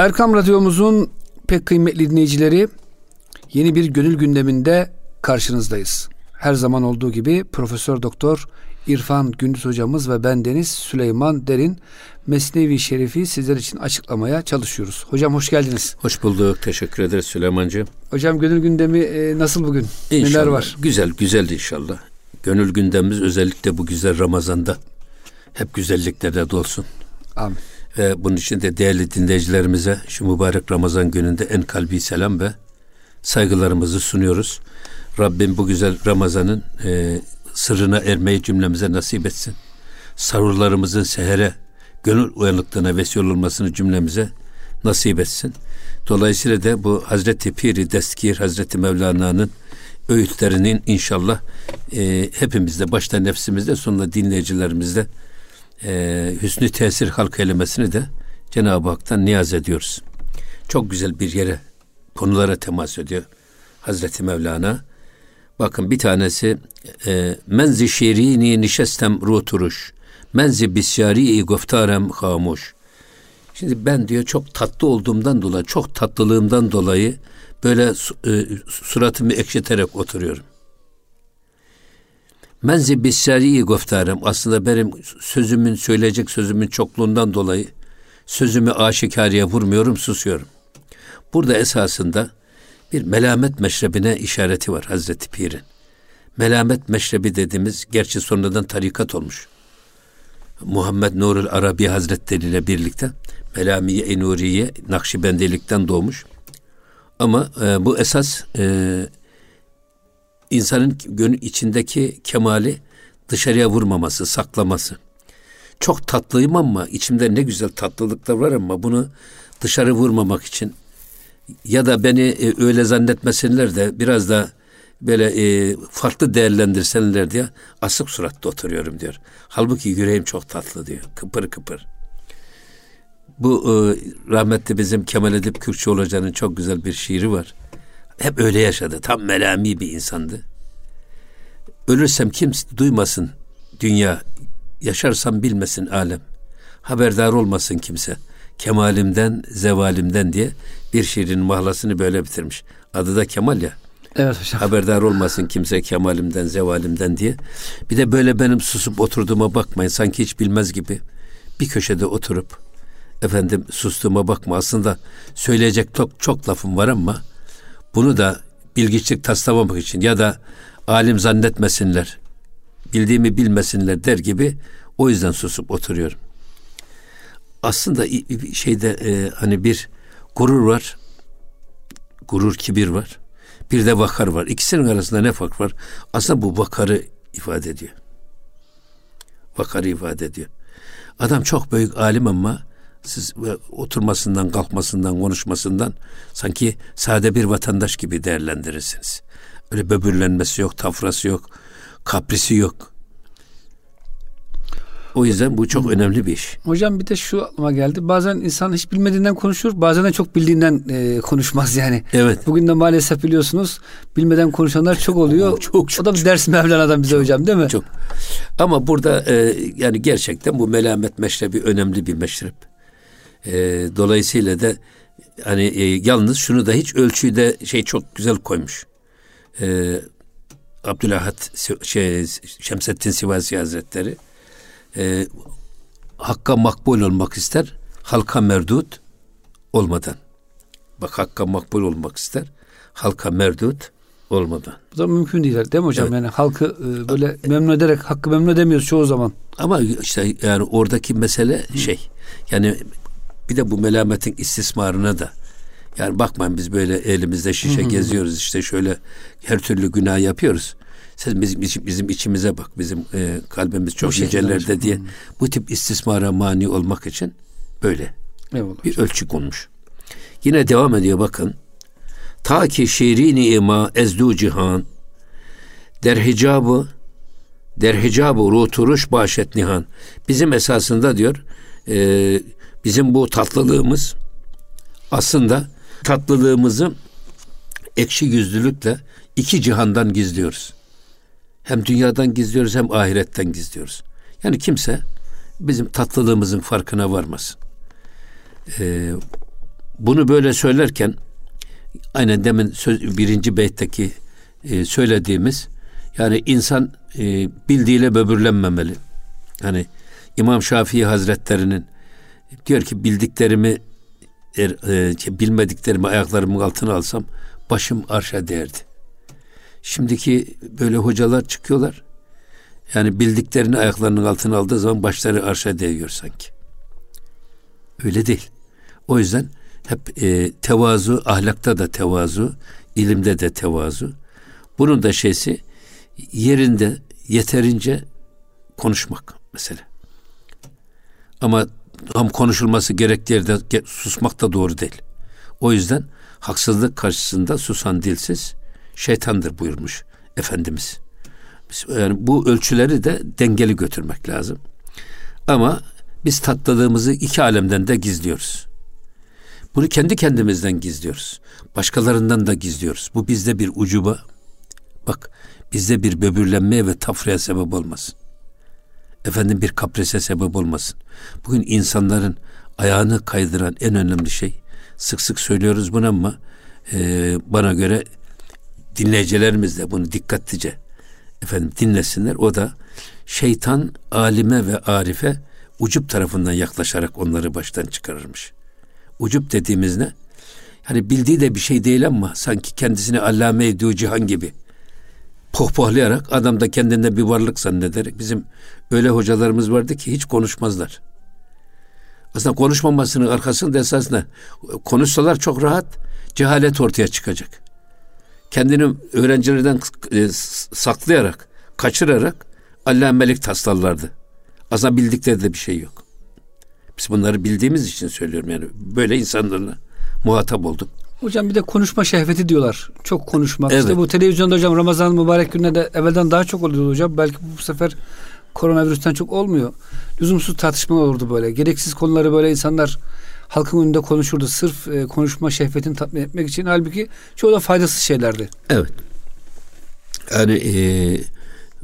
Erkam Radyomuzun pek kıymetli dinleyicileri yeni bir gönül gündeminde karşınızdayız. Her zaman olduğu gibi Profesör Doktor İrfan Gündüz hocamız ve ben Deniz Süleyman Derin Mesnevi Şerif'i sizler için açıklamaya çalışıyoruz. Hocam hoş geldiniz. Hoş bulduk. Teşekkür ederiz Süleymancığım. Hocam gönül gündemi e, nasıl bugün? İnşallah. Neler var? Güzel, güzel inşallah. Gönül gündemimiz özellikle bu güzel Ramazan'da hep güzelliklerde dolsun. Amin. Ve bunun için de değerli dinleyicilerimize şu mübarek Ramazan gününde en kalbi selam ve saygılarımızı sunuyoruz. Rabbim bu güzel Ramazan'ın e, sırrına ermeyi cümlemize nasip etsin. Sarurlarımızın sehere, gönül uyanıklığına vesile olmasını cümlemize nasip etsin. Dolayısıyla da bu Hazreti Piri Deskir Hazreti Mevlana'nın öğütlerinin inşallah e, hepimizde başta nefsimizde sonra dinleyicilerimizde e, hüsnü tesir halk eylemesini de Cenab-ı Hak'tan niyaz ediyoruz. Çok güzel bir yere konulara temas ediyor Hazreti Mevlana. Bakın bir tanesi e, menzi şirini nişestem ruturuş menzi bisyari goftarem hamuş. Şimdi ben diyor çok tatlı olduğumdan dolayı, çok tatlılığımdan dolayı böyle e, suratımı ekşiterek oturuyorum. Menzi bisyari goftarem aslında benim sözümün söyleyecek sözümün çokluğundan dolayı sözümü aşikariye vurmuyorum, susuyorum. Burada esasında bir melamet meşrebine işareti var Hazreti Pir'in. Melamet meşrebi dediğimiz gerçi sonradan tarikat olmuş. Muhammed Nurul Arabi Hazretleri ile birlikte Melamiye Enuriye Nakşibendilikten doğmuş. Ama e, bu esas e, insanın gönül içindeki kemali dışarıya vurmaması, saklaması. Çok tatlıyım ama içimde ne güzel tatlılıklar var ama bunu dışarı vurmamak için ya da beni e, öyle zannetmesinler de biraz da böyle e, farklı değerlendirsenler diye asık suratlı oturuyorum diyor. Halbuki yüreğim çok tatlı diyor. Kıpır kıpır. Bu e, rahmetli bizim Kemal Edip Kürkçoğlu Hoca'nın çok güzel bir şiiri var. Hep öyle yaşadı. Tam melami bir insandı. Ölürsem kimse duymasın dünya. Yaşarsam bilmesin alem. Haberdar olmasın kimse. Kemalimden, zevalimden diye bir şiirin mahlasını böyle bitirmiş. Adı da Kemal ya. Evet hocam. Haberdar olmasın kimse kemalimden, zevalimden diye. Bir de böyle benim susup oturduğuma bakmayın. Sanki hiç bilmez gibi. Bir köşede oturup efendim sustuğuma bakma. Aslında söyleyecek çok, çok lafım var ama bunu da bilgiçlik taslamamak için ya da alim zannetmesinler, bildiğimi bilmesinler der gibi o yüzden susup oturuyorum. Aslında şeyde e, hani bir gurur var, gurur kibir var. Bir de vakar var. İkisinin arasında ne fark var? Aslında bu vakarı ifade ediyor. Vakarı ifade ediyor. Adam çok büyük alim ama siz oturmasından, kalkmasından, konuşmasından sanki sade bir vatandaş gibi değerlendirirsiniz. Öyle böbürlenmesi yok, tafrası yok, kaprisi yok. O yüzden bu çok önemli bir iş. Hocam bir de şu aklıma geldi. Bazen insan hiç bilmediğinden konuşur, bazen de çok bildiğinden e, konuşmaz yani. Evet. Bugün de maalesef biliyorsunuz bilmeden konuşanlar çok oluyor. Oo, çok, çok, o da bir ders Mevlana'dan bize çok, hocam değil mi? Çok. Ama burada e, yani gerçekten bu melamet meşrebi önemli bir meşrep. E, dolayısıyla da hani e, yalnız şunu da hiç ölçüyü de şey çok güzel koymuş. E, Abdülahad şey, Şemsettin Sivasi Hazretleri e, hakka makbul olmak ister, halka merdut olmadan. Bak hakka makbul olmak ister, halka merdut olmadan. Bu da mümkün değil değil mi hocam? Evet. Yani halkı e, böyle memnun ederek hakkı memnun edemiyoruz çoğu zaman. Ama işte yani oradaki mesele Hı. şey yani bir de bu melametin istismarına da yani bakmayın biz böyle elimizde şişe Hı. geziyoruz işte şöyle her türlü günah yapıyoruz. Siz bizim, bizim içimize bak, bizim e, kalbimiz çok yücelerde diye. Bu tip istismara mani olmak için böyle Eyvallah. bir ölçü konmuş. Yine devam ediyor bakın. Ta ki şirini ima ezdu cihan der hicabı der hicabı ruturuş başet nihan. Bizim esasında diyor e, bizim bu tatlılığımız aslında tatlılığımızı ekşi yüzlülükle iki cihandan gizliyoruz. Hem dünyadan gizliyoruz hem ahiretten gizliyoruz. Yani kimse bizim tatlılığımızın farkına varmasın. Ee, bunu böyle söylerken aynen demin söz, birinci beytteki e, söylediğimiz yani insan e, bildiğiyle böbürlenmemeli. Hani İmam Şafii Hazretlerinin diyor ki bildiklerimi er, e, bilmediklerimi ayaklarımın altına alsam başım arşa değerdi. Şimdiki böyle hocalar çıkıyorlar. Yani bildiklerini ayaklarının altına aldığı zaman başları arşa değiyor sanki. Öyle değil. O yüzden hep e, tevazu, ahlakta da tevazu, ilimde de tevazu. Bunun da şeysi yerinde yeterince konuşmak mesela. Ama tam konuşulması gerektiği yerde susmak da doğru değil. O yüzden haksızlık karşısında susan dilsiz şeytandır buyurmuş Efendimiz. Yani bu ölçüleri de dengeli götürmek lazım. Ama biz tatladığımızı iki alemden de gizliyoruz. Bunu kendi kendimizden gizliyoruz. Başkalarından da gizliyoruz. Bu bizde bir ucuba. Bak bizde bir böbürlenmeye ve tafraya sebep olmasın. Efendim bir kaprise sebep olmasın. Bugün insanların ayağını kaydıran en önemli şey sık sık söylüyoruz bunu ama e, bana göre dinleyicilerimiz de bunu dikkatlice efendim dinlesinler. O da şeytan alime ve arife ucup tarafından yaklaşarak onları baştan çıkarırmış. Ucup dediğimiz ne? Hani bildiği de bir şey değil ama sanki kendisini allame ediyor cihan gibi pohpohlayarak adam da kendinde bir varlık zannederek bizim öyle hocalarımız vardı ki hiç konuşmazlar. Aslında konuşmamasının arkasında esasında konuşsalar çok rahat cehalet ortaya çıkacak. Kendini öğrencilerden e, saklayarak, kaçırarak allamelik taslarlardı. Aslında bildikleri de bir şey yok. Biz bunları bildiğimiz için söylüyorum yani. Böyle insanlarla muhatap olduk. Hocam bir de konuşma şehveti diyorlar. Çok konuşmak. Evet. İşte bu televizyonda hocam Ramazan mübarek gününe de evvelden daha çok oluyordu hocam. Belki bu sefer koronavirüsten çok olmuyor. Lüzumsuz tartışma olurdu böyle. Gereksiz konuları böyle insanlar halkın önünde konuşurdu. Sırf e, konuşma şehvetini tatmin etmek için. Halbuki çoğu da faydasız şeylerdi. Evet. Yani e,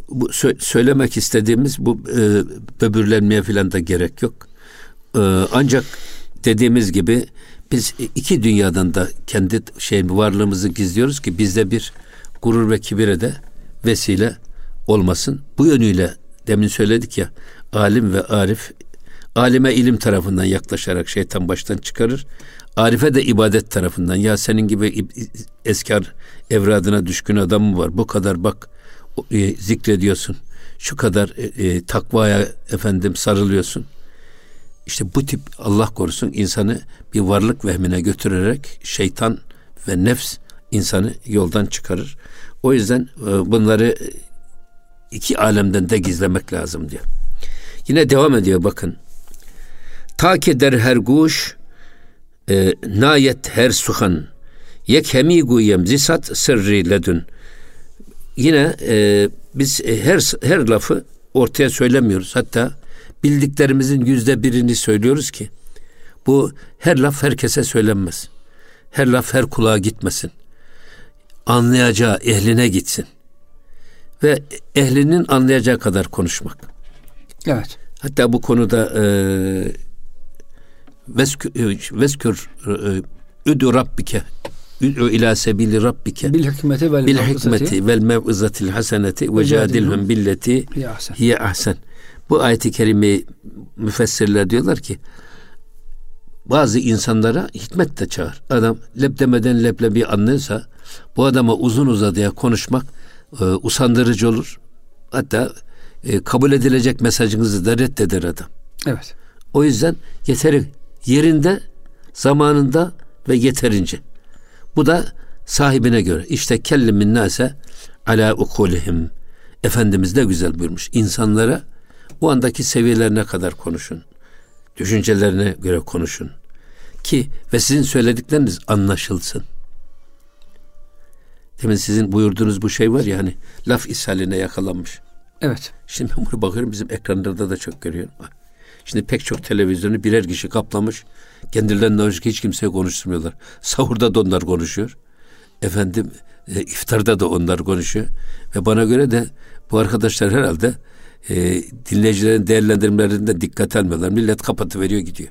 bu sö- söylemek istediğimiz bu e, böbürlenmeye falan da gerek yok. E, ancak dediğimiz gibi biz iki dünyadan da kendi şey varlığımızı gizliyoruz ki bizde bir gurur ve kibire de vesile olmasın. Bu yönüyle demin söyledik ya alim ve arif alime ilim tarafından yaklaşarak şeytan baştan çıkarır. Arife de ibadet tarafından ya senin gibi eskar evradına düşkün adam mı var? Bu kadar bak e, zikrediyorsun. Şu kadar e, e, takvaya efendim sarılıyorsun. İşte bu tip Allah korusun insanı bir varlık vehmine götürerek şeytan ve nefs insanı yoldan çıkarır. O yüzden e, bunları iki alemden de gizlemek lazım diyor. Yine devam ediyor bakın. Ta ki der her guş e, nayet her suhan yek hemi guyem zisat sırrı ledün. Yine e, biz her her lafı ortaya söylemiyoruz. Hatta bildiklerimizin yüzde birini söylüyoruz ki bu her laf herkese söylenmez. Her laf her kulağa gitmesin. Anlayacağı ehline gitsin. Ve ehlinin anlayacağı kadar konuşmak. Evet. Hatta bu konuda e, veskür, veskür e, üdü rabbike üdü ila sebili rabbike bil hikmeti vel bil hikmeti vel mev'izatil haseneti ve cadilhum billeti hiye ahsen. Bu ayeti kerime müfessirler diyorlar ki bazı insanlara hikmet de çağır. Adam lep demeden leblebi anlıyorsa bu adama uzun uzadıya konuşmak e, usandırıcı olur. Hatta e, kabul edilecek mesajınızı da reddeder adam. Evet. O yüzden yeteri yerinde, zamanında ve yeterince. Bu da sahibine göre. İşte kellimin nase ala ukulihim. Efendimiz de güzel buyurmuş. İnsanlara o andaki seviyelerine kadar konuşun. Düşüncelerine göre konuşun. Ki ve sizin söyledikleriniz anlaşılsın. Demin sizin buyurduğunuz bu şey var ya hani laf ishaline yakalanmış. Evet. Şimdi ben bunu bakıyorum bizim ekranlarda da çok görüyorum. Şimdi pek çok televizyonu birer kişi kaplamış. Kendilerinden başka hiç kimseye konuşturmuyorlar. Sahurda da onlar konuşuyor. Efendim e, iftarda da onlar konuşuyor. Ve bana göre de bu arkadaşlar herhalde e, dinleyicilerin değerlendirmelerinde dikkat almıyorlar. Millet kapatı veriyor gidiyor.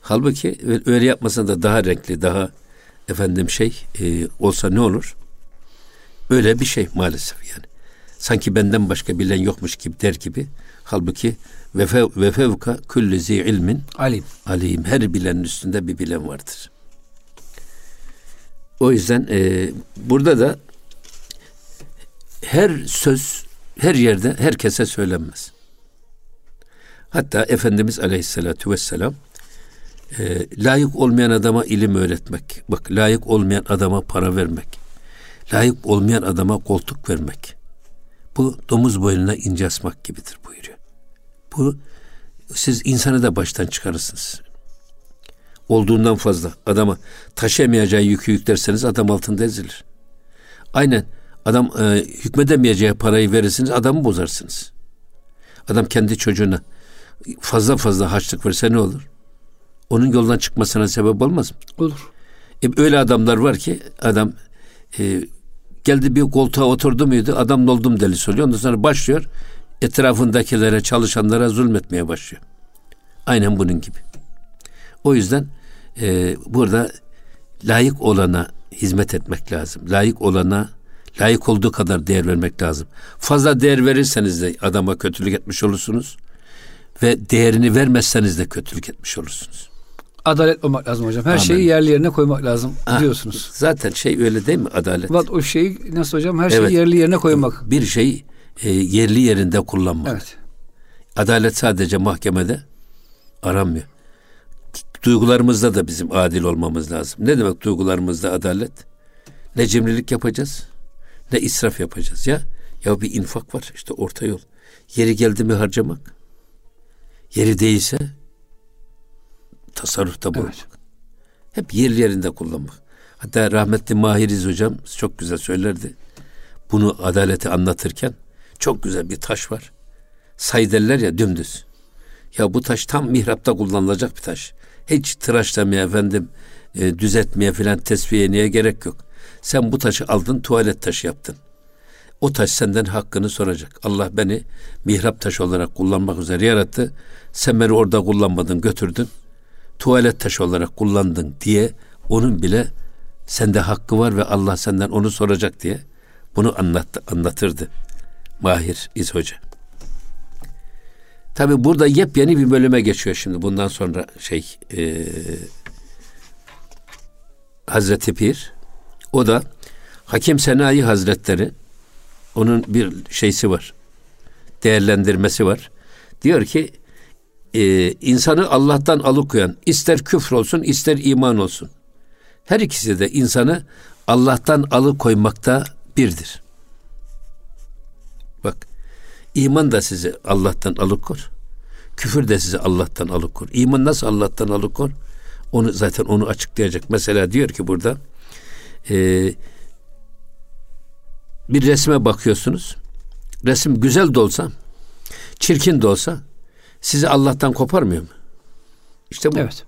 Halbuki öyle yapmasan da daha renkli, daha efendim şey e, olsa ne olur? Öyle bir şey maalesef yani. Sanki benden başka bilen yokmuş gibi der gibi. Halbuki ve, fev, ve fevka kulli zi ilmin alim. alim. Her bilenin üstünde bir bilen vardır. O yüzden e, burada da her söz her yerde herkese söylenmez. Hatta Efendimiz Aleyhisselatü Vesselam e, layık olmayan adama ilim öğretmek, bak layık olmayan adama para vermek, layık olmayan adama koltuk vermek, bu domuz boynuna ince asmak gibidir buyuruyor. Bu siz insanı da baştan çıkarırsınız. Olduğundan fazla adama taşıyamayacağı yükü yüklerseniz adam altında ezilir. Aynen adam e, hükmedemeyeceği parayı verirsiniz adamı bozarsınız. Adam kendi çocuğuna fazla fazla harçlık verse ne olur? Onun yoldan çıkmasına sebep olmaz mı? Olur. E, öyle adamlar var ki adam e, geldi bir koltuğa oturdu muydu adam oldum delisi oluyor. Ondan sonra başlıyor etrafındakilere çalışanlara zulmetmeye başlıyor. Aynen bunun gibi. O yüzden e, burada layık olana hizmet etmek lazım. Layık olana layık olduğu kadar değer vermek lazım. Fazla değer verirseniz de adama kötülük etmiş olursunuz ve değerini vermezseniz de kötülük etmiş olursunuz. Adalet olmak lazım hocam. Her Amen. şeyi yerli yerine koymak lazım ha, diyorsunuz. Zaten şey öyle değil mi adalet? Vat o şeyi nasıl hocam? Her evet. şeyi yerli yerine koymak. Bir şey e, yerli yerinde kullanmak. Evet. Adalet sadece mahkemede aranmıyor. Duygularımızda da bizim adil olmamız lazım. Ne demek duygularımızda adalet? Ne cimrilik yapacağız, ne israf yapacağız ya. Ya bir infak var işte orta yol. Yeri geldi mi harcamak. Yeri değilse tasarrufta bulunmak. Evet. Hep yerli yerinde kullanmak. Hatta rahmetli Mahiriz hocam çok güzel söylerdi. Bunu adaleti anlatırken çok güzel bir taş var. Say derler ya dümdüz. Ya bu taş tam mihrapta kullanılacak bir taş. Hiç tıraşlamaya efendim e, düzeltmeye filan tesviye niye gerek yok. Sen bu taşı aldın tuvalet taşı yaptın. O taş senden hakkını soracak. Allah beni mihrap taşı olarak kullanmak üzere yarattı. Sen beni orada kullanmadın götürdün. Tuvalet taşı olarak kullandın diye onun bile sende hakkı var ve Allah senden onu soracak diye bunu anlattı, anlatırdı. Mahir İz Hoca. Tabi burada yepyeni bir bölüme geçiyor şimdi bundan sonra şey e, Hazreti Pir o da Hakim Senayi Hazretleri onun bir şeysi var. Değerlendirmesi var. Diyor ki e, insanı Allah'tan alıkoyan ister küfür olsun ister iman olsun. Her ikisi de insanı Allah'tan alıkoymakta birdir. Bak iman da sizi Allah'tan alıkor. Küfür de sizi Allah'tan alıkor. İman nasıl Allah'tan alıkor? Onu zaten onu açıklayacak. Mesela diyor ki burada e, bir resme bakıyorsunuz. Resim güzel de olsa, çirkin de olsa sizi Allah'tan koparmıyor mu? İşte bu. Evet.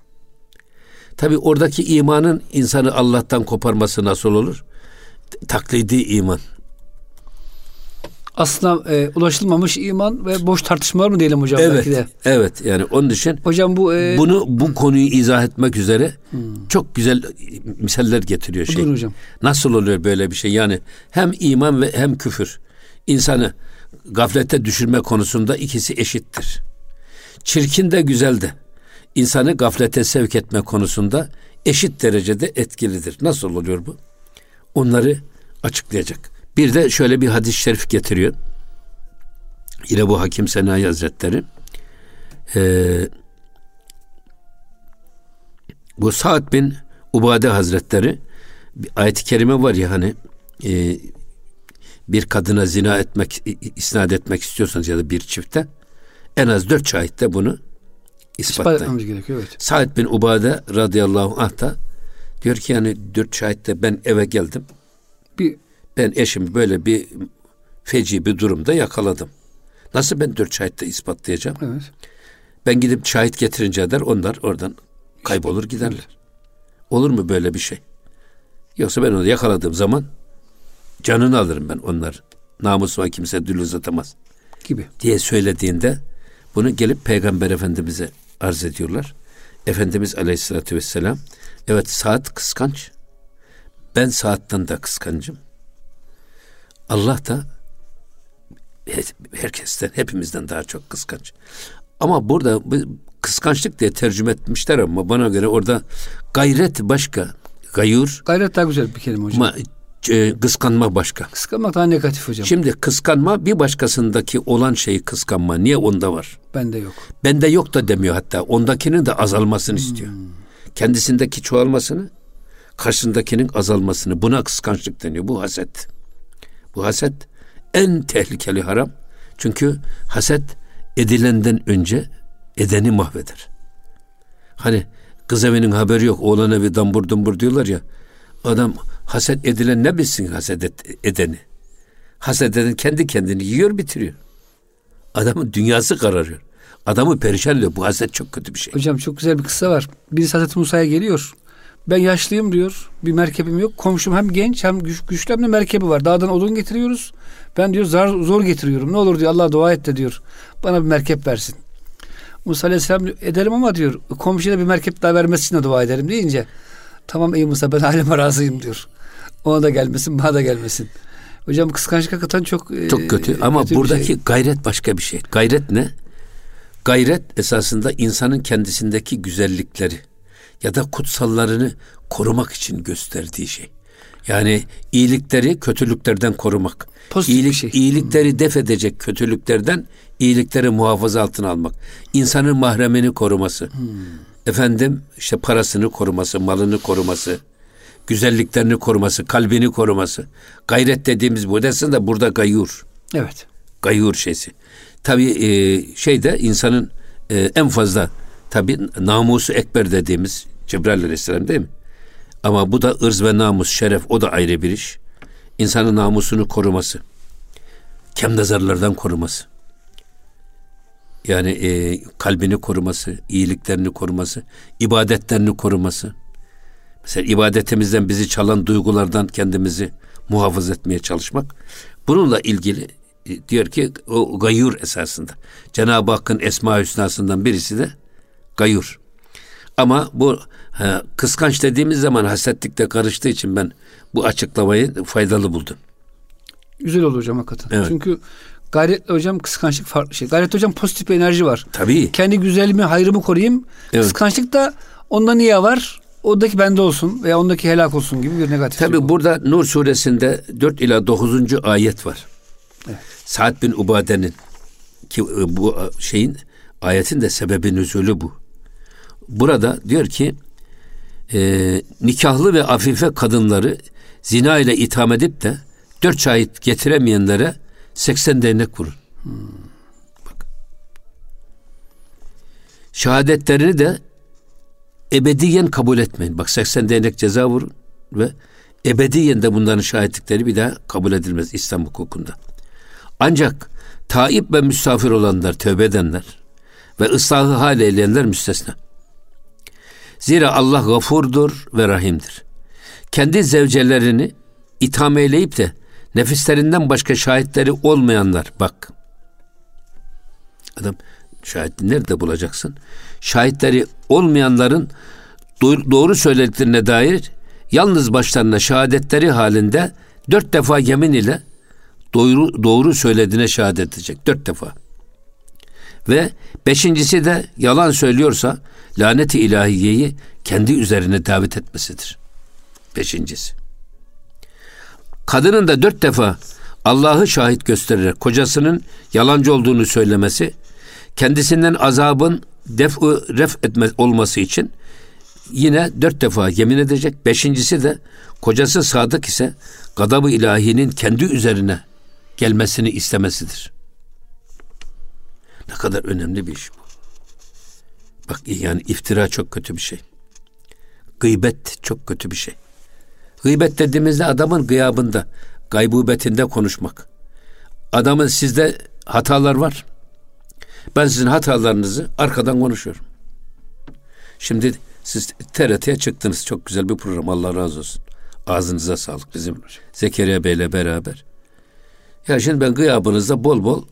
Tabi oradaki imanın insanı Allah'tan koparması nasıl olur? Taklidi iman aslında e, ulaşılmamış iman ve boş tartışmalar mı diyelim hocam evet, belki de. Evet yani onun için hocam bu e, bunu bu konuyu izah etmek üzere hmm. çok güzel misaller getiriyor şey. hocam. Nasıl oluyor böyle bir şey? Yani hem iman ve hem küfür insanı gaflete düşürme konusunda ikisi eşittir. Çirkin de güzel de insanı gaflete sevk etme konusunda eşit derecede etkilidir. Nasıl oluyor bu? Onları açıklayacak. Bir de şöyle bir hadis-i şerif getiriyor. Yine bu Hakim Senayi Hazretleri. Ee, bu Sa'd bin Ubade Hazretleri bir ayet-i kerime var ya hani e, bir kadına zina etmek, isnat etmek istiyorsanız ya da bir çifte en az dört şahitte bunu ispatlayın. İspat gerekiyor evet. Sa'd bin Ubade radıyallahu anh da diyor ki yani dört şahitte ben eve geldim. Bir ben eşimi böyle bir feci bir durumda yakaladım. Nasıl ben dört şahitte ispatlayacağım? Evet. Ben gidip şahit getirince der onlar oradan kaybolur giderler. Olur mu böyle bir şey? Yoksa ben onu yakaladığım zaman canını alırım ben onlar. Namusuma kimse dül uzatamaz. Gibi. Diye söylediğinde bunu gelip Peygamber Efendimiz'e arz ediyorlar. Efendimiz Aleyhisselatü Vesselam evet saat kıskanç. Ben saatten de kıskancım. Allah da herkesten, hepimizden daha çok kıskanç. Ama burada kıskançlık diye tercüme etmişler ama bana göre orada gayret başka. Gayur. Gayret daha güzel bir kelime hocam. Ma, e, kıskanma başka. Kıskanmak daha negatif hocam. Şimdi kıskanma bir başkasındaki olan şeyi kıskanma. Niye onda var? Bende yok. Bende yok da demiyor hatta. Ondakinin de azalmasını hmm. istiyor. Kendisindeki çoğalmasını, karşısındakinin azalmasını. Buna kıskançlık deniyor. Bu haset. Bu haset en tehlikeli haram. Çünkü haset edilenden önce edeni mahveder. Hani kız evinin haberi yok, oğlan evi dambur dumbur diyorlar ya. Adam haset edilen ne bilsin haset edeni? Haset eden kendi kendini yiyor bitiriyor. Adamın dünyası kararıyor. Adamı perişan ediyor. Bu haset çok kötü bir şey. Hocam çok güzel bir kıssa var. Birisi Hazreti Musa'ya geliyor. Ben yaşlıyım diyor. Bir merkebim yok. Komşum hem genç hem güç, güçlü hem de merkebi var. Dağdan odun getiriyoruz. Ben diyor zar, zor getiriyorum. Ne olur diyor Allah dua et de diyor. Bana bir merkep versin. Musa Aleyhisselam edelim ama diyor komşuya bir merkep daha vermesi için de dua ederim deyince tamam ey Musa ben halime razıyım diyor. Ona da gelmesin bana da gelmesin. Hocam kıskançlık hakikaten çok e, çok kötü e, ama kötü buradaki şey. gayret başka bir şey. Gayret ne? Gayret esasında insanın kendisindeki güzellikleri ya da kutsallarını korumak için gösterdiği şey. Yani iyilikleri kötülüklerden korumak. Pozitif İyilik, şey. İyilikleri def edecek kötülüklerden iyilikleri muhafaza altına almak. İnsanın mahremini koruması. Hmm. Efendim işte parasını koruması, malını koruması, güzelliklerini koruması, kalbini koruması. Gayret dediğimiz bu. Aslında burada gayur. Evet. Gayur şeysi. Tabii e, şeyde insanın e, en fazla tabii namusu ekber dediğimiz Cebrail Aleyhisselam değil mi? Ama bu da ırz ve namus, şeref o da ayrı bir iş. İnsanın namusunu koruması. Kem nazarlardan koruması. Yani e, kalbini koruması, iyiliklerini koruması, ibadetlerini koruması. Mesela ibadetimizden bizi çalan duygulardan kendimizi muhafaza etmeye çalışmak. Bununla ilgili e, diyor ki o gayur esasında. Cenab-ı Hakk'ın esma hüsnasından birisi de gayur. Ama bu ha, kıskanç dediğimiz zaman hasetlikle karıştığı için ben bu açıklamayı faydalı buldum. Güzel oldu hocam hakikaten. Evet. Çünkü gayret hocam kıskançlık farklı şey. Gayret hocam pozitif bir enerji var. Tabii. Kendi güzelliğimi, hayrımı koruyayım. Evet. Kıskançlık da onda niye var? Ondaki bende olsun veya ondaki helak olsun gibi bir negatif. Tabii şey burada Nur suresinde 4 ila 9. ayet var. Evet. Sa'd bin Ubade'nin ki e, bu şeyin ayetin de sebebi nüzulü bu. Burada diyor ki e, nikahlı ve afife kadınları zina ile itham edip de dört şahit getiremeyenlere 80 değnek vurun. Hmm. Bak. Şehadetlerini de ebediyen kabul etmeyin. Bak 80 değnek ceza vurun ve ebediyen de bunların şahitlikleri bir daha kabul edilmez İslam hukukunda. Ancak taip ve misafir olanlar, tövbe edenler ve ıslahı hal eyleyenler müstesna. Zira Allah gafurdur ve rahimdir. Kendi zevcelerini itham eyleyip de nefislerinden başka şahitleri olmayanlar bak. Adam şahit nerede bulacaksın? Şahitleri olmayanların doğru söylediklerine dair yalnız başlarına şehadetleri halinde dört defa yemin ile doğru, doğru söylediğine şehadet edecek. Dört defa. Ve beşincisi de yalan söylüyorsa laneti ilahiyeyi kendi üzerine davet etmesidir. Beşincisi. Kadının da dört defa Allah'ı şahit göstererek kocasının yalancı olduğunu söylemesi, kendisinden azabın def ref etme olması için yine dört defa yemin edecek. Beşincisi de kocası sadık ise gadabı ilahinin kendi üzerine gelmesini istemesidir. Ne kadar önemli bir iş bu. Bak yani iftira çok kötü bir şey. Gıybet çok kötü bir şey. Gıybet dediğimizde adamın gıyabında, gaybubetinde konuşmak. Adamın sizde hatalar var. Ben sizin hatalarınızı arkadan konuşuyorum. Şimdi siz TRT'ye çıktınız. Çok güzel bir program. Allah razı olsun. Ağzınıza sağlık bizim Zekeriya Bey'le beraber. Ya şimdi ben gıyabınızda bol bol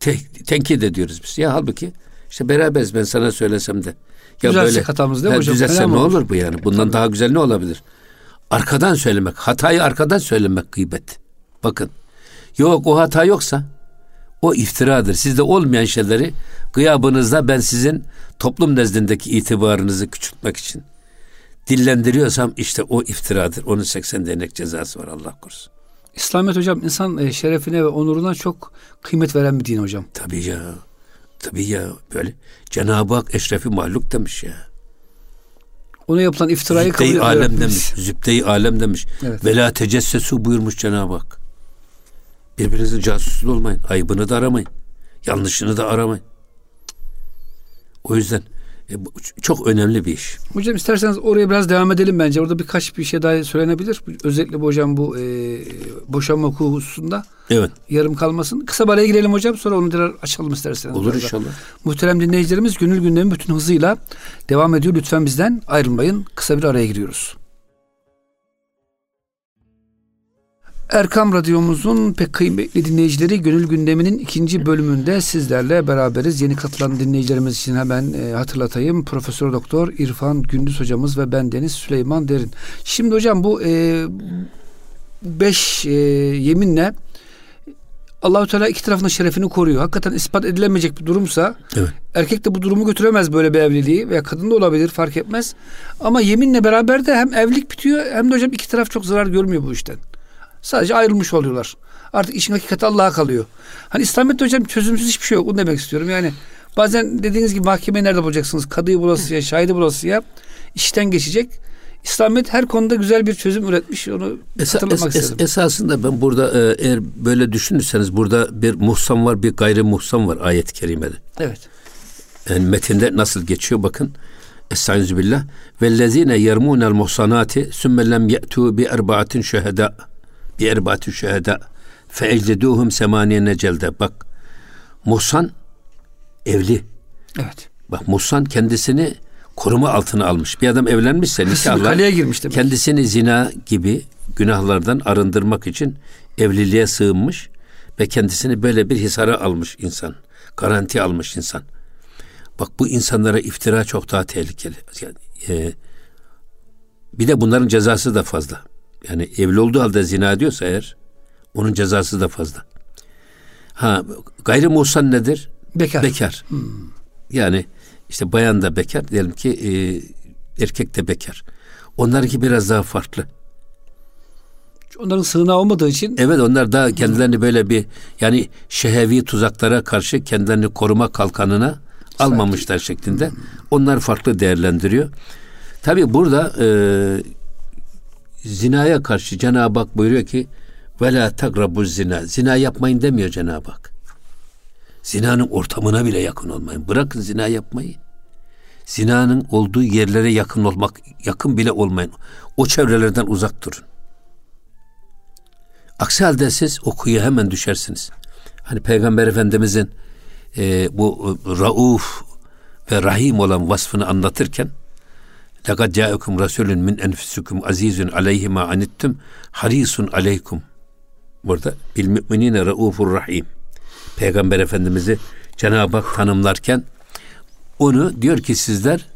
te- tenkit ediyoruz biz. Ya halbuki işte beraberiz ben sana söylesem de Ya Düzelsek böyle, hatamızı değil mi hocam? Düzelse ne olur bu yani? Bundan daha güzel ne olabilir? Arkadan söylemek, hatayı arkadan söylemek gıybet. Bakın. Yok o hata yoksa o iftiradır. Sizde olmayan şeyleri gıyabınızda ben sizin toplum nezdindeki itibarınızı küçültmek için dillendiriyorsam işte o iftiradır. Onun 80 denek cezası var Allah korusun. İslamiyet hocam insan e, şerefine ve onuruna çok kıymet veren bir din hocam. Tabii ya. Tabii ya böyle. Cenab-ı Hak eşrefi mahluk demiş ya. Ona yapılan iftirayı kabul Zübde-i ediyor. alem Rabbimiz. demiş. Zübde-i alem demiş. Evet. Ve la tecessesu buyurmuş Cenab-ı Hak. Birbirinizin casusu olmayın. Ayıbını da aramayın. Yanlışını da aramayın. O yüzden e, çok önemli bir iş. Hocam isterseniz oraya biraz devam edelim bence. Orada birkaç bir şey daha söylenebilir. Özellikle bu hocam bu e, boşanma hukuku hususunda Evet. yarım kalmasın. Kısa bir araya girelim hocam. Sonra onu tekrar açalım isterseniz. Olur inşallah. Muhterem dinleyicilerimiz gönül gündemi bütün hızıyla devam ediyor. Lütfen bizden ayrılmayın. Kısa bir araya giriyoruz. Erkam Radyomuzun pek kıymetli dinleyicileri Gönül Gündemi'nin ikinci bölümünde sizlerle beraberiz. Yeni katılan dinleyicilerimiz için hemen e, hatırlatayım. Profesör Doktor İrfan Gündüz hocamız ve ben Deniz Süleyman Derin. Şimdi hocam bu e, beş e, yeminle Allahü Teala iki tarafın şerefini koruyor. Hakikaten ispat edilemeyecek bir durumsa Evet. erkek de bu durumu götüremez böyle bir evliliği veya kadın da olabilir fark etmez. Ama yeminle beraber de hem evlilik bitiyor hem de hocam iki taraf çok zarar görmüyor bu işten. Sadece ayrılmış oluyorlar. Artık işin hakikati Allah'a kalıyor. Hani İslamiyet'te hocam çözümsüz hiçbir şey yok. Onu demek istiyorum. Yani bazen dediğiniz gibi mahkemeyi nerede bulacaksınız? Kadıyı bulasıya, şahidi bulasıya işten geçecek. İslamiyet her konuda güzel bir çözüm üretmiş. Onu Esa- hatırlatmak es- es- istedim. esasında ben burada e, eğer böyle düşünürseniz burada bir muhsan var bir gayri muhsan var ayet-i kerimede. Evet. Yani metinde nasıl geçiyor bakın. Estaizu billah. Vellezine yermunel muhsanati sümme lem ye'tu bi erbaatin şeheda. Bi erbaatin şeheda. Fe ecleduhum semaniyene celde. Bak muhsan evli. Evet. Bak muhsan kendisini koruma altına almış. Bir adam evlenmişse bir nikahla kaleye girmiş demek. kendisini zina gibi günahlardan arındırmak için evliliğe sığınmış ve kendisini böyle bir hisara almış insan. Garanti almış insan. Bak bu insanlara iftira çok daha tehlikeli. Yani, e, bir de bunların cezası da fazla. Yani evli olduğu halde zina ediyorsa eğer onun cezası da fazla. Ha gayrimuhsan nedir? Bekar. Bekar. Yani işte bayan da bekar diyelim ki e, erkek de bekar. Onlarınki biraz daha farklı. Onların sığınağı olmadığı için Evet onlar da kendilerini böyle bir yani şehevi tuzaklara karşı kendilerini koruma kalkanına almamışlar şeklinde. Onlar farklı değerlendiriyor. Tabi burada e, zinaya karşı Cenab-ı Hak buyuruyor ki ve la takrabu zina. Zina yapmayın demiyor Cenab-ı Hak. Zinanın ortamına bile yakın olmayın. Bırakın zina yapmayı. Zinanın olduğu yerlere yakın olmak, yakın bile olmayın. O çevrelerden uzak durun. Aksi halde siz o kuyuya hemen düşersiniz. Hani Peygamber Efendimizin e, bu e, rauf ve rahim olan vasfını anlatırken Lekad ca'ekum rasulun min enfusikum azizun aleyhi ma anittum harisun aleykum. Burada bil müminine raufur rahim. Peygamber Efendimiz'i Cenab-ı Hak tanımlarken onu diyor ki sizler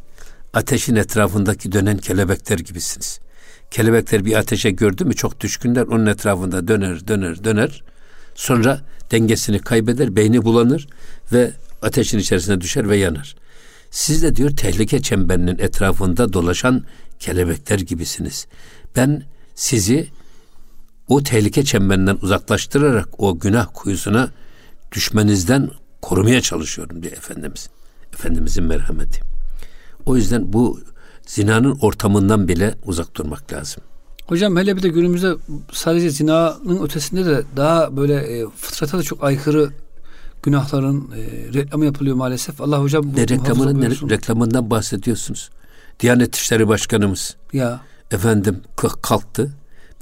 ateşin etrafındaki dönen kelebekler gibisiniz. Kelebekler bir ateşe gördü mü çok düşkünler onun etrafında döner döner döner. Sonra dengesini kaybeder, beyni bulanır ve ateşin içerisine düşer ve yanar. Siz de diyor tehlike çemberinin etrafında dolaşan kelebekler gibisiniz. Ben sizi o tehlike çemberinden uzaklaştırarak o günah kuyusuna düşmenizden korumaya çalışıyorum diyor Efendimiz. Efendimizin merhameti. O yüzden bu zinanın ortamından bile uzak durmak lazım. Hocam hele bir de günümüzde sadece zinanın ötesinde de daha böyle e, fıtrata da çok aykırı günahların e, reklamı yapılıyor maalesef. Allah hocam bu Ne reklamının ne, reklamından bahsediyorsunuz. Diyanet İşleri Başkanımız Ya efendim kalktı.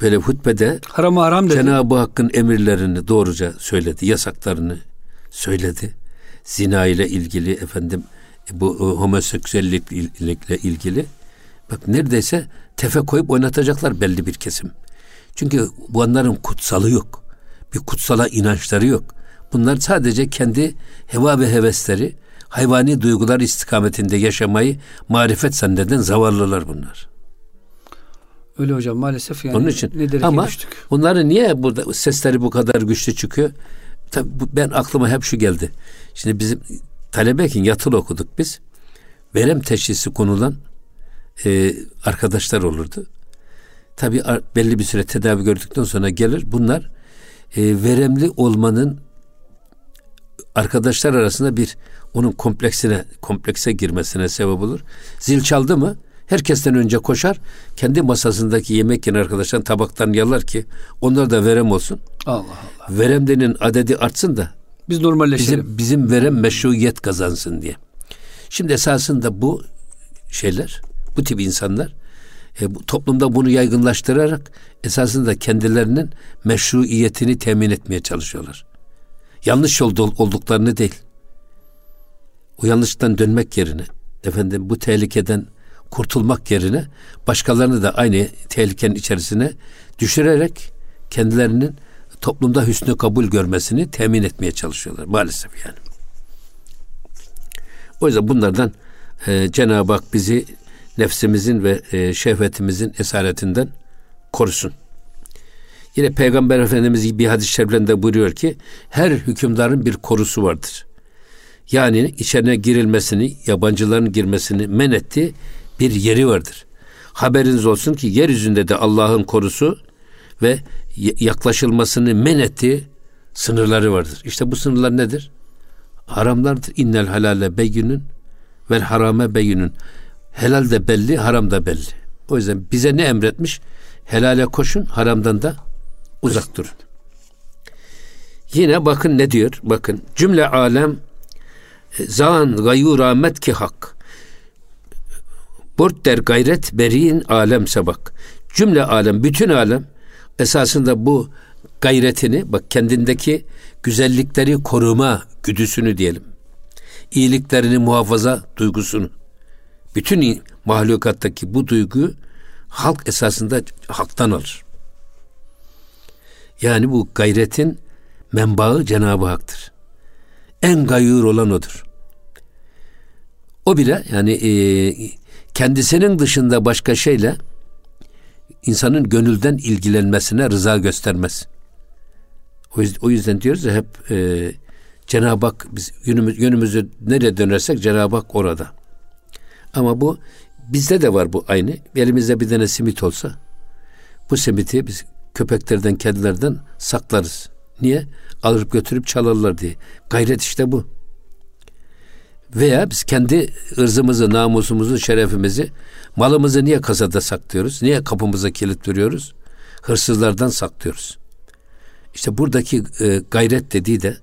Böyle hutbede haram haram dedi. Cenab-ı Hakk'ın emirlerini doğruca söyledi, yasaklarını söyledi. Zina ile ilgili efendim bu e, homoseksüellikle ilgili bak neredeyse tefe koyup oynatacaklar belli bir kesim. Çünkü bunların kutsalı yok. Bir kutsala inançları yok. Bunlar sadece kendi heva ve hevesleri, hayvani duygular istikametinde yaşamayı marifet zanneden zavallılar bunlar. Öyle hocam maalesef yani. Onun için ama düştük. onları niye burada sesleri bu kadar güçlü çıkıyor? Tabii ben aklıma hep şu geldi. Şimdi bizim talebeyken yatılı okuduk biz. Verem teşhisi konulan e, arkadaşlar olurdu. Tabii belli bir süre tedavi gördükten sonra gelir. Bunlar e, veremli olmanın arkadaşlar arasında bir onun kompleksine komplekse girmesine sebep olur. Zil çaldı mı herkesten önce koşar. Kendi masasındaki yemek yiyen arkadaşların tabaktan yalar ki onlar da verem olsun. Allah Allah. Veremlerin adedi artsın da biz normalleşelim. Bizim, bizim verem meşruiyet kazansın diye. Şimdi esasında bu şeyler, bu tip insanlar e, bu, toplumda bunu yaygınlaştırarak esasında kendilerinin meşruiyetini temin etmeye çalışıyorlar. Yanlış yolda olduklarını değil. O yanlıştan dönmek yerine, efendim bu tehlikeden kurtulmak yerine başkalarını da aynı tehlikenin içerisine düşürerek kendilerinin toplumda hüsnü kabul görmesini temin etmeye çalışıyorlar maalesef yani. O yüzden bunlardan e, Cenab-ı Hak bizi nefsimizin ve e, şehvetimizin esaretinden korusun. Yine Peygamber Efendimiz bir hadis-i şeriflerinde buyuruyor ki her hükümdarın bir korusu vardır. Yani içerine girilmesini, yabancıların girmesini men ettiği bir yeri vardır. Haberiniz olsun ki yeryüzünde de Allah'ın korusu ve yaklaşılmasını men ettiği sınırları vardır. İşte bu sınırlar nedir? Haramlardır. İnnel halale beyinün vel harame beyinün. Helal de belli, haram da belli. O yüzden bize ne emretmiş? Helale koşun, haramdan da uzak durun. Yine bakın ne diyor? Bakın cümle alem e, zan gayu rahmet ki hak. Burt der gayret berin alem sabak. Cümle alem, bütün alem esasında bu gayretini bak kendindeki güzellikleri koruma güdüsünü diyelim. İyiliklerini muhafaza duygusunu. Bütün mahlukattaki bu duygu halk esasında halktan alır. Yani bu gayretin menbaı Cenab-ı Hak'tır. En gayur olan odur. O bile yani e, kendisinin dışında başka şeyle insanın gönülden ilgilenmesine rıza göstermez. O yüzden, o yüzden diyoruz ya hep e, Cenab-ı Hak biz yönümüz, yönümüzü nereye dönersek Cenab-ı Hak orada. Ama bu bizde de var bu aynı. Elimizde bir tane simit olsa bu simiti biz köpeklerden, kedilerden saklarız. Niye? Alıp götürüp çalarlar diye. Gayret işte bu. Veya biz kendi ırzımızı, namusumuzu, şerefimizi, malımızı niye kasada saklıyoruz? Niye kapımıza kilit duruyoruz? Hırsızlardan saklıyoruz. İşte buradaki e, gayret dediği de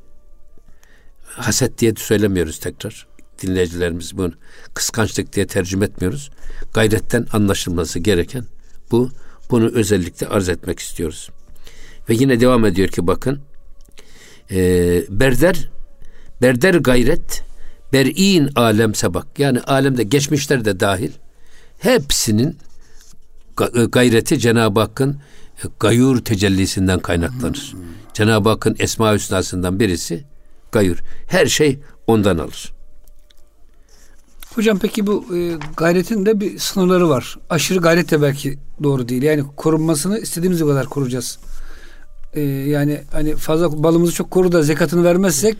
haset diye söylemiyoruz tekrar. Dinleyicilerimiz bunu kıskançlık diye tercüme etmiyoruz. Gayretten anlaşılması gereken bu. Bunu özellikle arz etmek istiyoruz. Ve yine devam ediyor ki bakın e, berder berder gayret ber'in alem sebak. Yani alemde geçmişler de dahil hepsinin e, gayreti Cenab-ı Hakk'ın e, gayur tecellisinden kaynaklanır. Hmm. Cenab-ı Hakk'ın esma hüsnasından birisi gayur. Her şey ondan alır. Hocam peki bu e, gayretin de bir sınırları var. Aşırı gayret de belki doğru değil. Yani korunmasını istediğimiz kadar koruyacağız. E, yani hani fazla balımızı çok koru da zekatını vermezsek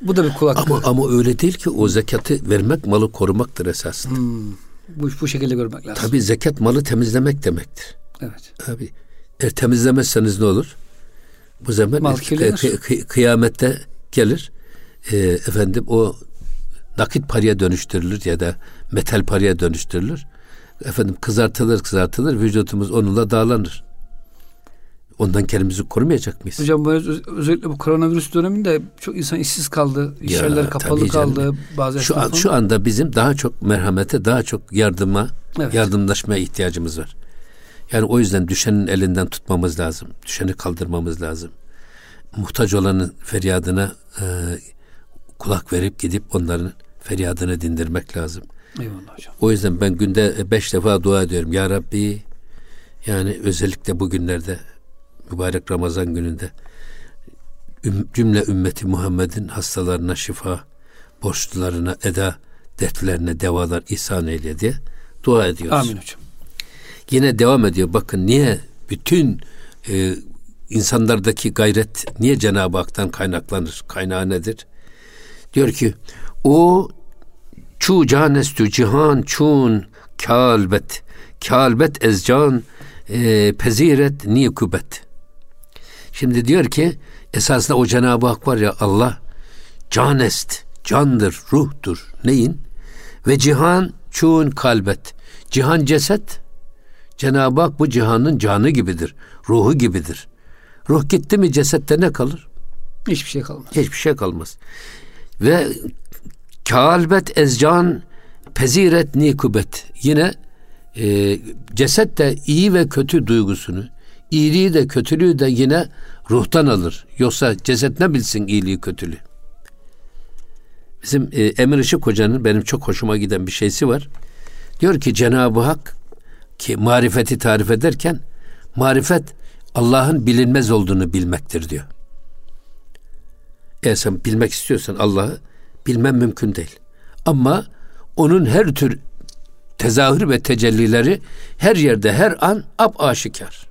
bu da bir kul Ama, ama öyle değil ki o zekatı vermek malı korumaktır esasında. Hmm, bu, bu şekilde görmek lazım. Tabi zekat malı temizlemek demektir. Evet. Tabi. Eğer temizlemezseniz ne olur? Bu zaman Mal kı- kı- kıyamette gelir. E, efendim o nakit paraya dönüştürülür ya da metal paraya dönüştürülür. Efendim kızartılır kızartılır vücutumuz onunla dağlanır. Ondan kendimizi korumayacak mıyız? Hocam bu özellikle bu koronavirüs döneminde çok insan işsiz kaldı. İş ya, yerler kapalı kaldı. Bazı şu, an, şu anda bizim daha çok merhamete, daha çok yardıma, evet. yardımlaşmaya ihtiyacımız var. Yani o yüzden düşenin elinden tutmamız lazım. Düşeni kaldırmamız lazım. Muhtaç olanın feryadına e, kulak verip gidip onların feryadını dindirmek lazım. Eyvallah hocam. O yüzden ben günde beş defa dua ediyorum. Ya Rabbi yani özellikle bugünlerde mübarek Ramazan gününde cümle ümmeti Muhammed'in hastalarına şifa, borçlularına eda, dertlerine devalar ihsan eyle diye dua ediyoruz. Amin hocam. Yine devam ediyor. Bakın niye bütün e, insanlardaki gayret niye Cenab-ı Hak'tan kaynaklanır? Kaynağı nedir? Diyor ki o çu canestü cihan çun kalbet kalbet ezcan e, peziret nikubet. Şimdi diyor ki esasında o Cenab-ı Hak var ya Allah canest, candır, ruhtur. Neyin? Ve cihan çun kalbet. Cihan ceset. Cenab-ı Hak bu cihanın canı gibidir. Ruhu gibidir. Ruh gitti mi cesette ne kalır? Hiçbir şey kalmaz. Hiçbir şey kalmaz. Ve kalbet ezcan peziret nikubet. Yine e, ceset de iyi ve kötü duygusunu, iyiliği de kötülüğü de yine ruhtan alır. Yoksa ceset ne bilsin iyiliği kötülüğü. Bizim e, Emir Işık Hoca'nın benim çok hoşuma giden bir şeysi var. Diyor ki Cenab-ı Hak ki marifeti tarif ederken marifet Allah'ın bilinmez olduğunu bilmektir diyor. Eğer sen bilmek istiyorsan Allah'ı bilmem mümkün değil. Ama onun her tür tezahür ve tecellileri her yerde her an ap aşikar.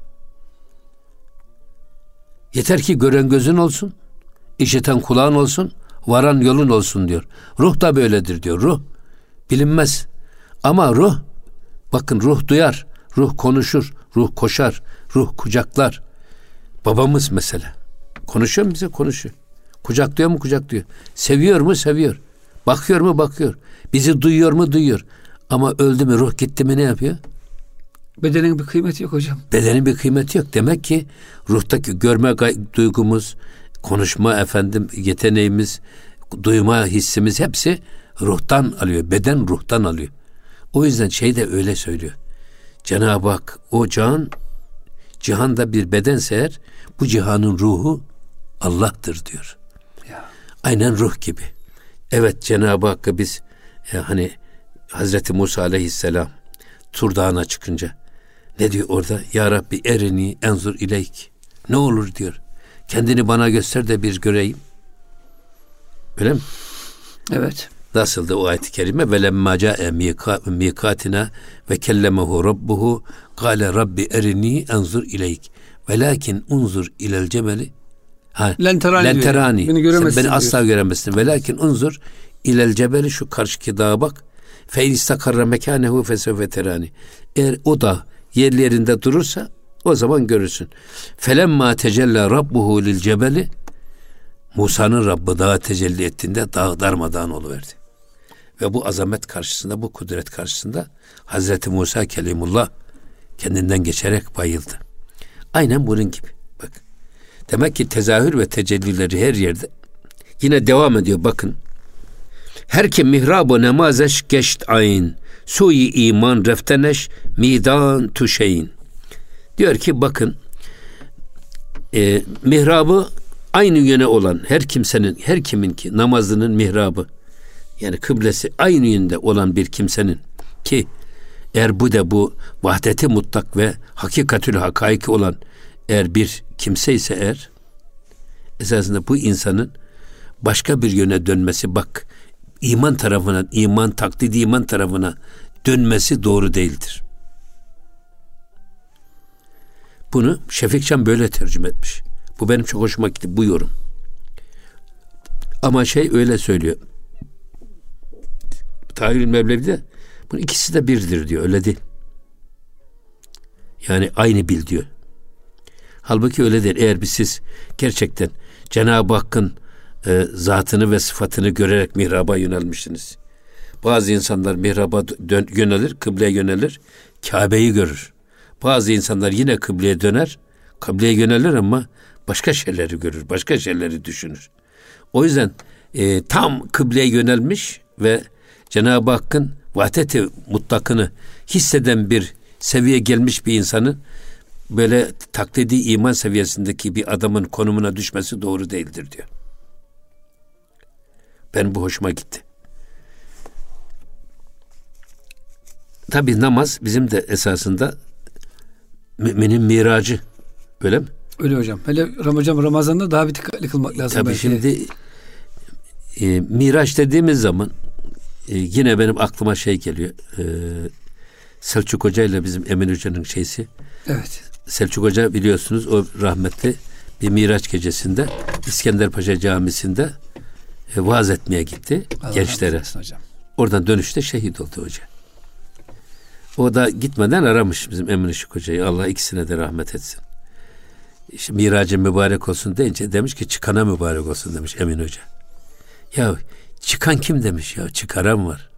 Yeter ki gören gözün olsun, işiten kulağın olsun, varan yolun olsun diyor. Ruh da böyledir diyor. Ruh bilinmez. Ama ruh bakın ruh duyar, ruh konuşur, ruh koşar, ruh kucaklar. Babamız mesela. Konuşuyor mu bize? Konuşuyor. Kucaklıyor mu? Kucaklıyor. Seviyor mu? Seviyor. Bakıyor mu? Bakıyor. Bizi duyuyor mu? Duyuyor. Ama öldü mü? Ruh gitti mi? Ne yapıyor? Bedenin bir kıymeti yok hocam. Bedenin bir kıymeti yok. Demek ki ruhtaki görme duygumuz, konuşma efendim yeteneğimiz, duyma hissimiz hepsi ruhtan alıyor. Beden ruhtan alıyor. O yüzden şey de öyle söylüyor. Cenab-ı Hak o can cihanda bir bedense eğer bu cihanın ruhu Allah'tır diyor. Aynen ruh gibi. Evet Cenab-ı Hakk'a biz e, hani Hazreti Musa aleyhisselam Tur Dağı'na çıkınca ne diyor orada? Ya Rabbi erini enzur ileyk. Ne olur diyor. Kendini bana göster de bir göreyim. Öyle mi? Evet. Nasıldı o ayet-i kerime? Ve lemma ca'e mikatina ve kellemehu rabbuhu kâle rabbi erini enzur ileyk. Velakin unzur ilel cemeli Ha, lenterani. lenterani. Beni göremezsin. Sen beni diyor. asla göremezsin. Velakin unzur ilel cebeli şu karşıki dağa bak. Fe istakarra mekanehu fesevfe terani. Eğer o da yerli yerinde durursa o zaman görürsün. Felemma tecella rabbuhu lil cebeli Musa'nın Rabbı dağa tecelli ettiğinde dağ darmadağın oluverdi. Ve bu azamet karşısında, bu kudret karşısında Hazreti Musa Kelimullah kendinden geçerek bayıldı. Aynen bunun gibi. Demek ki tezahür ve tecellileri her yerde. Yine devam ediyor bakın. Her kim mihrab-ı nemazeş geçt ayin. Suyi iman refteneş midan tuşeyin. Diyor ki bakın e, mihrabı aynı yöne olan her kimsenin, her kimin ki namazının mihrabı yani kıblesi aynı yönde olan bir kimsenin ki eğer bu da bu vahdeti mutlak ve hakikatül hakaiki olan eğer bir kimse ise eğer esasında bu insanın başka bir yöne dönmesi bak iman tarafına iman taklidi iman tarafına dönmesi doğru değildir. Bunu Şefikcan böyle tercüme etmiş. Bu benim çok hoşuma gitti bu yorum. Ama şey öyle söylüyor. Tahir Mevlevi de bunun ikisi de birdir diyor. Öyle değil. Yani aynı bil diyor. Halbuki öyle değil. Eğer bir siz gerçekten Cenab-ı Hakk'ın e, zatını ve sıfatını görerek mihraba yönelmişsiniz. Bazı insanlar mihraba dön, yönelir, kıbleye yönelir, Kabe'yi görür. Bazı insanlar yine kıbleye döner, kıbleye yönelir ama başka şeyleri görür, başka şeyleri düşünür. O yüzden e, tam kıbleye yönelmiş ve Cenab-ı Hakk'ın vahdeti mutlakını hisseden bir seviye gelmiş bir insanın böyle taklidi iman seviyesindeki bir adamın konumuna düşmesi doğru değildir diyor. Ben bu hoşuma gitti. Tabi namaz bizim de esasında müminin miracı. Öyle mi? Öyle hocam. Hele hocam Ramazan'da daha bir dikkatli kılmak lazım. Tabii belki. şimdi E, Miraç dediğimiz zaman e, yine benim aklıma şey geliyor. E, Selçuk Hoca ile bizim Emin Hoca'nın şeysi. Evet. Selçuk Hoca biliyorsunuz o rahmetli bir Miraç gecesinde İskenderpaşa Camisi'nde e, vaaz etmeye gitti Allah gençlere. Hocam. Oradan dönüşte şehit oldu hoca. O da gitmeden aramış bizim Emin Işık Hoca'yı. Allah ikisine de rahmet etsin. İşte miracı mübarek olsun deyince demiş ki çıkana mübarek olsun demiş Emin Hoca. Ya çıkan kim demiş ya çıkaran var.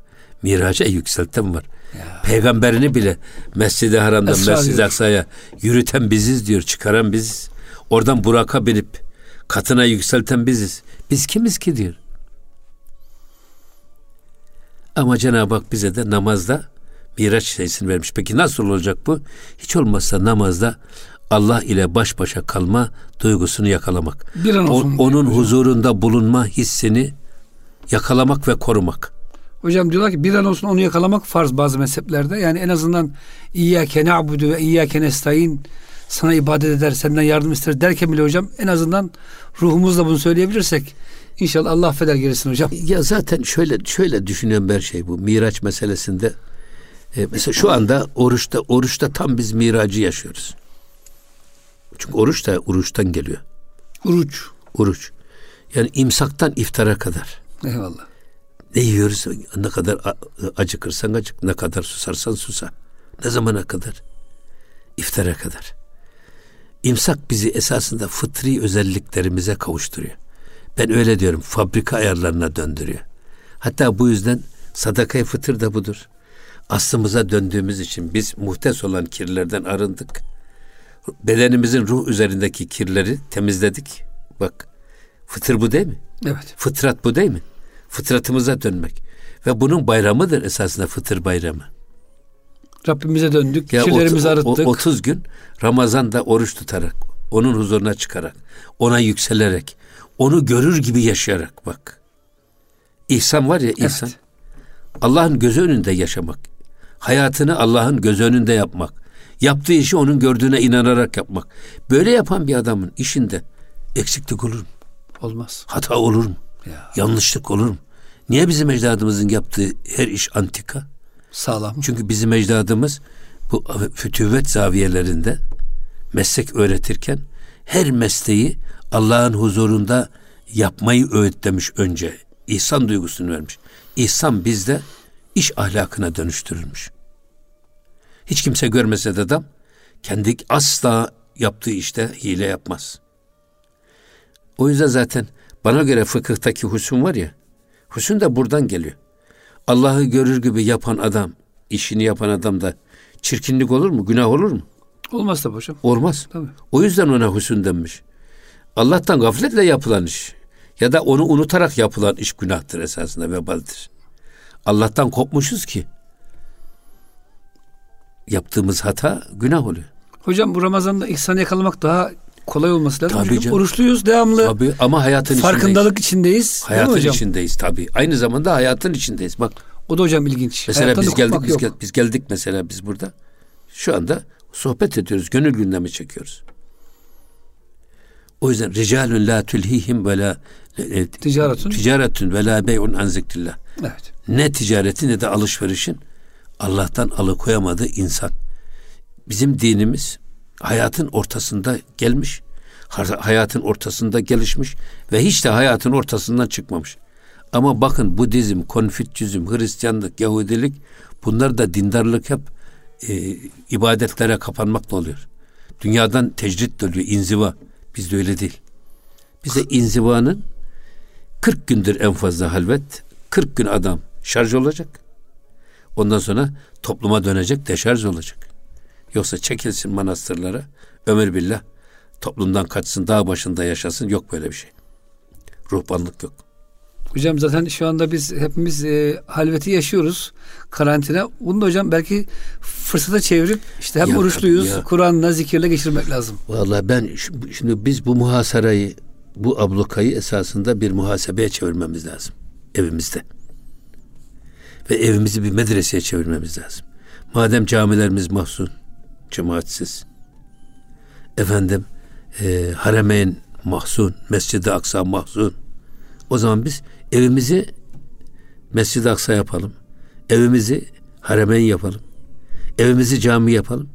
Miraca yükselten var. Ya. Peygamberini bile Mescid-i Haram'dan Mescid-i Aksa'ya yürüten biziz diyor. Çıkaran biziz. Oradan Burak'a binip katına yükselten biziz. Biz kimiz ki diyor. Ama Cenab-ı Hak bize de namazda Miraç şeysini vermiş. Peki nasıl olacak bu? Hiç olmazsa namazda Allah ile baş başa kalma duygusunu yakalamak. Bir an olsun o, onun huzurunda bulunma hissini yakalamak ve korumak. Hocam diyorlar ki bir an olsun onu yakalamak farz bazı mezheplerde. Yani en azından İyyâke na'budu ve İyyâke nestaîn sana ibadet eder, senden yardım ister derken bile hocam en azından ruhumuzla bunu söyleyebilirsek inşallah Allah affeder gerisini hocam. Ya zaten şöyle şöyle düşünüyorum her şey bu Miraç meselesinde. E, mesela şu anda oruçta oruçta tam biz miracı yaşıyoruz. Çünkü oruç da oruçtan geliyor. Oruç. Oruç. Yani imsaktan iftara kadar. Eyvallah. Ne yiyoruz? Ne kadar acıkırsan acık, ne kadar susarsan susa. Ne zamana kadar? İftara kadar. İmsak bizi esasında fıtri özelliklerimize kavuşturuyor. Ben öyle diyorum. Fabrika ayarlarına döndürüyor. Hatta bu yüzden sadakayı fıtır da budur. Aslımıza döndüğümüz için biz muhtes olan kirlerden arındık. Bedenimizin ruh üzerindeki kirleri temizledik. Bak fıtır bu değil mi? Evet. Fıtrat bu değil mi? Fıtratımıza dönmek. Ve bunun bayramıdır esasında fıtır bayramı. Rabbimize döndük, ya kirlerimizi arıttık. 30 gün Ramazan'da oruç tutarak, onun huzuruna çıkarak, ona yükselerek, onu görür gibi yaşayarak bak. İhsan var ya ihsan. Evet. Allah'ın gözü önünde yaşamak. Hayatını Allah'ın gözü önünde yapmak. Yaptığı işi onun gördüğüne inanarak yapmak. Böyle yapan bir adamın işinde eksiklik olur mu? Olmaz. Hata olur mu? Ya. Yanlışlık olur mu? Niye bizim ecdadımızın yaptığı her iş antika? Sağlam. Çünkü bizim ecdadımız bu fütüvvet zaviyelerinde meslek öğretirken her mesleği Allah'ın huzurunda yapmayı öğütlemiş önce. İhsan duygusunu vermiş. İhsan bizde iş ahlakına dönüştürülmüş. Hiç kimse görmese de adam kendi asla yaptığı işte hile yapmaz. O yüzden zaten bana göre fıkıhtaki husun var ya, husun da buradan geliyor. Allah'ı görür gibi yapan adam, işini yapan adam da çirkinlik olur mu, günah olur mu? Olmaz tabii hocam. Olmaz. Tabii. O yüzden ona husun denmiş. Allah'tan gafletle yapılan iş ya da onu unutarak yapılan iş günahtır esasında vebaldir. Allah'tan kopmuşuz ki yaptığımız hata günah oluyor. Hocam bu Ramazan'da ihsanı yakalamak daha kolay olması lazım. Tabii Çünkü canım. oruçluyuz devamlı. Tabii ama hayatın farkındalık içindeyiz. içindeyiz hayatın hocam? içindeyiz tabii. Aynı zamanda hayatın içindeyiz. Bak. O da hocam ilginç. Mesela Hayattan biz geldik biz, gel, biz geldik mesela biz burada. Şu anda sohbet ediyoruz. Gönül gündemi çekiyoruz. O yüzden ricalun la tulhihim ve la e, ticaretun ticaretun ve la bey'un an zikrillah. Evet. Ne ticareti ne de alışverişin Allah'tan alıkoyamadığı insan. Bizim dinimiz hayatın ortasında gelmiş, hayatın ortasında gelişmiş ve hiç de hayatın ortasından çıkmamış. Ama bakın Budizm, Konfüçyüzm, Hristiyanlık, Yahudilik bunlar da dindarlık hep e, ibadetlere kapanmakla oluyor. Dünyadan tecrit oluyor, inziva. Bizde öyle değil. Bize inzivanın 40 gündür en fazla halvet. 40 gün adam şarj olacak. Ondan sonra topluma dönecek, deşarj olacak. Yoksa çekilsin manastırlara, ömür billah toplumdan kaçsın, dağ başında yaşasın. Yok böyle bir şey. Ruhbanlık yok. Hocam zaten şu anda biz hepimiz e, halveti yaşıyoruz. Karantina. Bunu da hocam belki fırsata çevirip işte hem ya, oruçluyuz. Kur'an'la zikirle geçirmek lazım. Vallahi ben şimdi biz bu muhasarayı bu ablukayı esasında bir muhasebeye çevirmemiz lazım. Evimizde. Ve evimizi bir medreseye çevirmemiz lazım. Madem camilerimiz mahzun, cemaatsiz. Efendim e, Haremeyn mahzun, Mescid-i Aksa mahzun. O zaman biz evimizi Mescid-i Aksa yapalım. Evimizi haremen yapalım. Evimizi cami yapalım.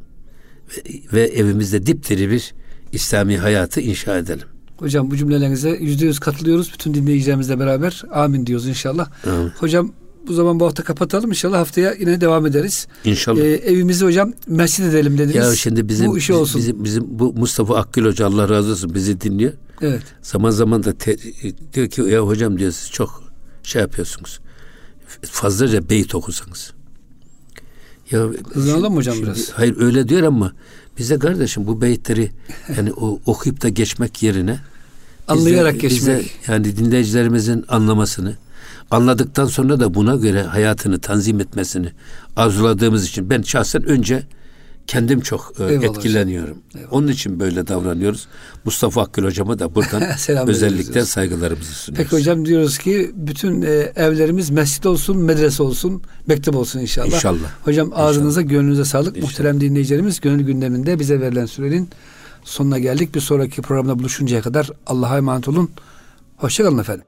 Ve, ve evimizde dipdiri bir İslami hayatı inşa edelim. Hocam bu cümlelerinize yüzde yüz katılıyoruz. Bütün dinleyicilerimizle beraber amin diyoruz inşallah. Amin. Hocam bu zaman bu hafta kapatalım. İnşallah haftaya yine devam ederiz. İnşallah. Ee, evimizi hocam mescid edelim dediniz. ya şimdi bizim bu işi olsun. bizim bizim bu Mustafa Akgül Hoca Allah razı olsun bizi dinliyor. Evet. Zaman zaman da te- diyor ki ya hocam diyor siz çok şey yapıyorsunuz. Fazlaca beyt okusanız. Ya Hızlanalım hocam şimdi- biraz? Hayır öyle diyor ama bize kardeşim bu beytleri yani o okuyup da geçmek yerine bize- Anlayarak bize geçmek. yani dinleyicilerimizin anlamasını anladıktan sonra da buna göre hayatını tanzim etmesini arzuladığımız için ben şahsen önce kendim çok e, Eyvallah etkileniyorum. Onun için böyle davranıyoruz. Mustafa Akgül hocama da buradan özellikle saygılarımızı sunuyoruz. Peki hocam diyoruz ki bütün e, evlerimiz mescit olsun, medrese olsun, mektep olsun inşallah. İnşallah. Hocam ağzınıza, gönlünüze sağlık. İnşallah. Muhterem dinleyicilerimiz, gönül gündeminde bize verilen sürenin sonuna geldik. Bir sonraki programda buluşuncaya kadar Allah'a emanet olun. Hoşçakalın efendim.